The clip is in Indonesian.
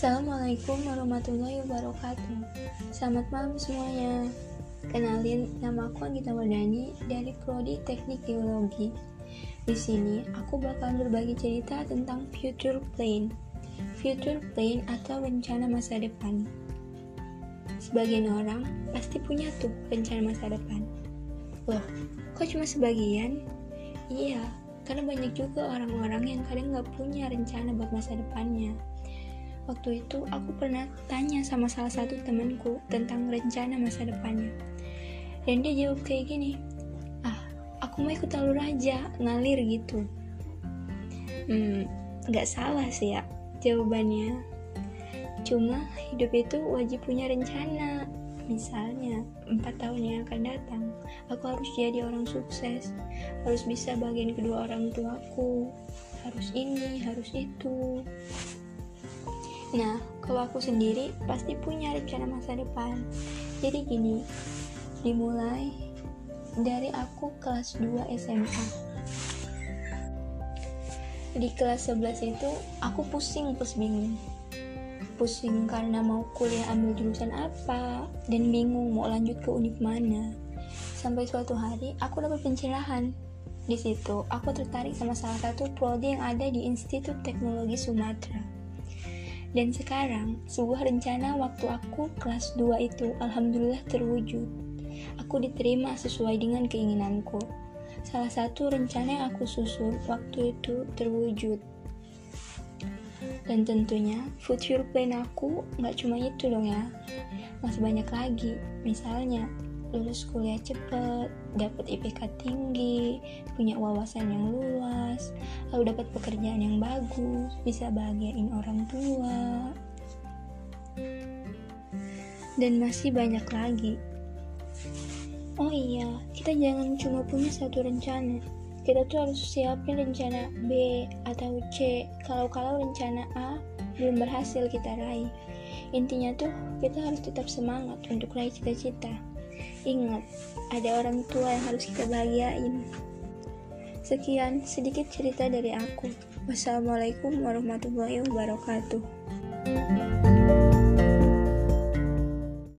Assalamualaikum warahmatullahi wabarakatuh. Selamat malam semuanya. Kenalin, nama aku Anggita Wardani dari Prodi Teknik Geologi. Di sini, aku bakal berbagi cerita tentang future plan Future plan atau rencana masa depan. Sebagian orang pasti punya tuh rencana masa depan. Loh, kok cuma sebagian? Iya, karena banyak juga orang-orang yang kadang nggak punya rencana buat masa depannya Waktu itu aku pernah tanya sama salah satu temanku tentang rencana masa depannya. Dan dia jawab kayak gini, ah aku mau ikut alur aja, ngalir gitu. Hmm, gak salah sih ya jawabannya. Cuma hidup itu wajib punya rencana. Misalnya, empat tahun yang akan datang, aku harus jadi orang sukses, harus bisa bagian kedua orang tuaku, harus ini, harus itu. Nah, kalau aku sendiri pasti punya rencana masa depan. Jadi gini, dimulai dari aku kelas 2 SMA. Di kelas 11 itu aku pusing plus bingung. Pusing karena mau kuliah ambil jurusan apa dan bingung mau lanjut ke univ mana. Sampai suatu hari aku dapat pencerahan. Di situ aku tertarik sama salah satu prodi yang ada di Institut Teknologi Sumatera dan sekarang, sebuah rencana waktu aku kelas 2 itu alhamdulillah terwujud. Aku diterima sesuai dengan keinginanku. Salah satu rencana yang aku susun waktu itu terwujud. Dan tentunya future plan aku nggak cuma itu dong ya. Masih banyak lagi. Misalnya, lulus kuliah cepet, dapat IPK tinggi, punya wawasan yang luas, lalu dapat pekerjaan yang bagus, bisa bahagiain orang tua, dan masih banyak lagi. Oh iya, kita jangan cuma punya satu rencana. Kita tuh harus siapin rencana B atau C kalau-kalau rencana A belum berhasil kita raih. Intinya tuh kita harus tetap semangat untuk raih cita-cita. Ingat, ada orang tua yang harus kita bahagiain. Sekian sedikit cerita dari aku. Wassalamualaikum warahmatullahi wabarakatuh.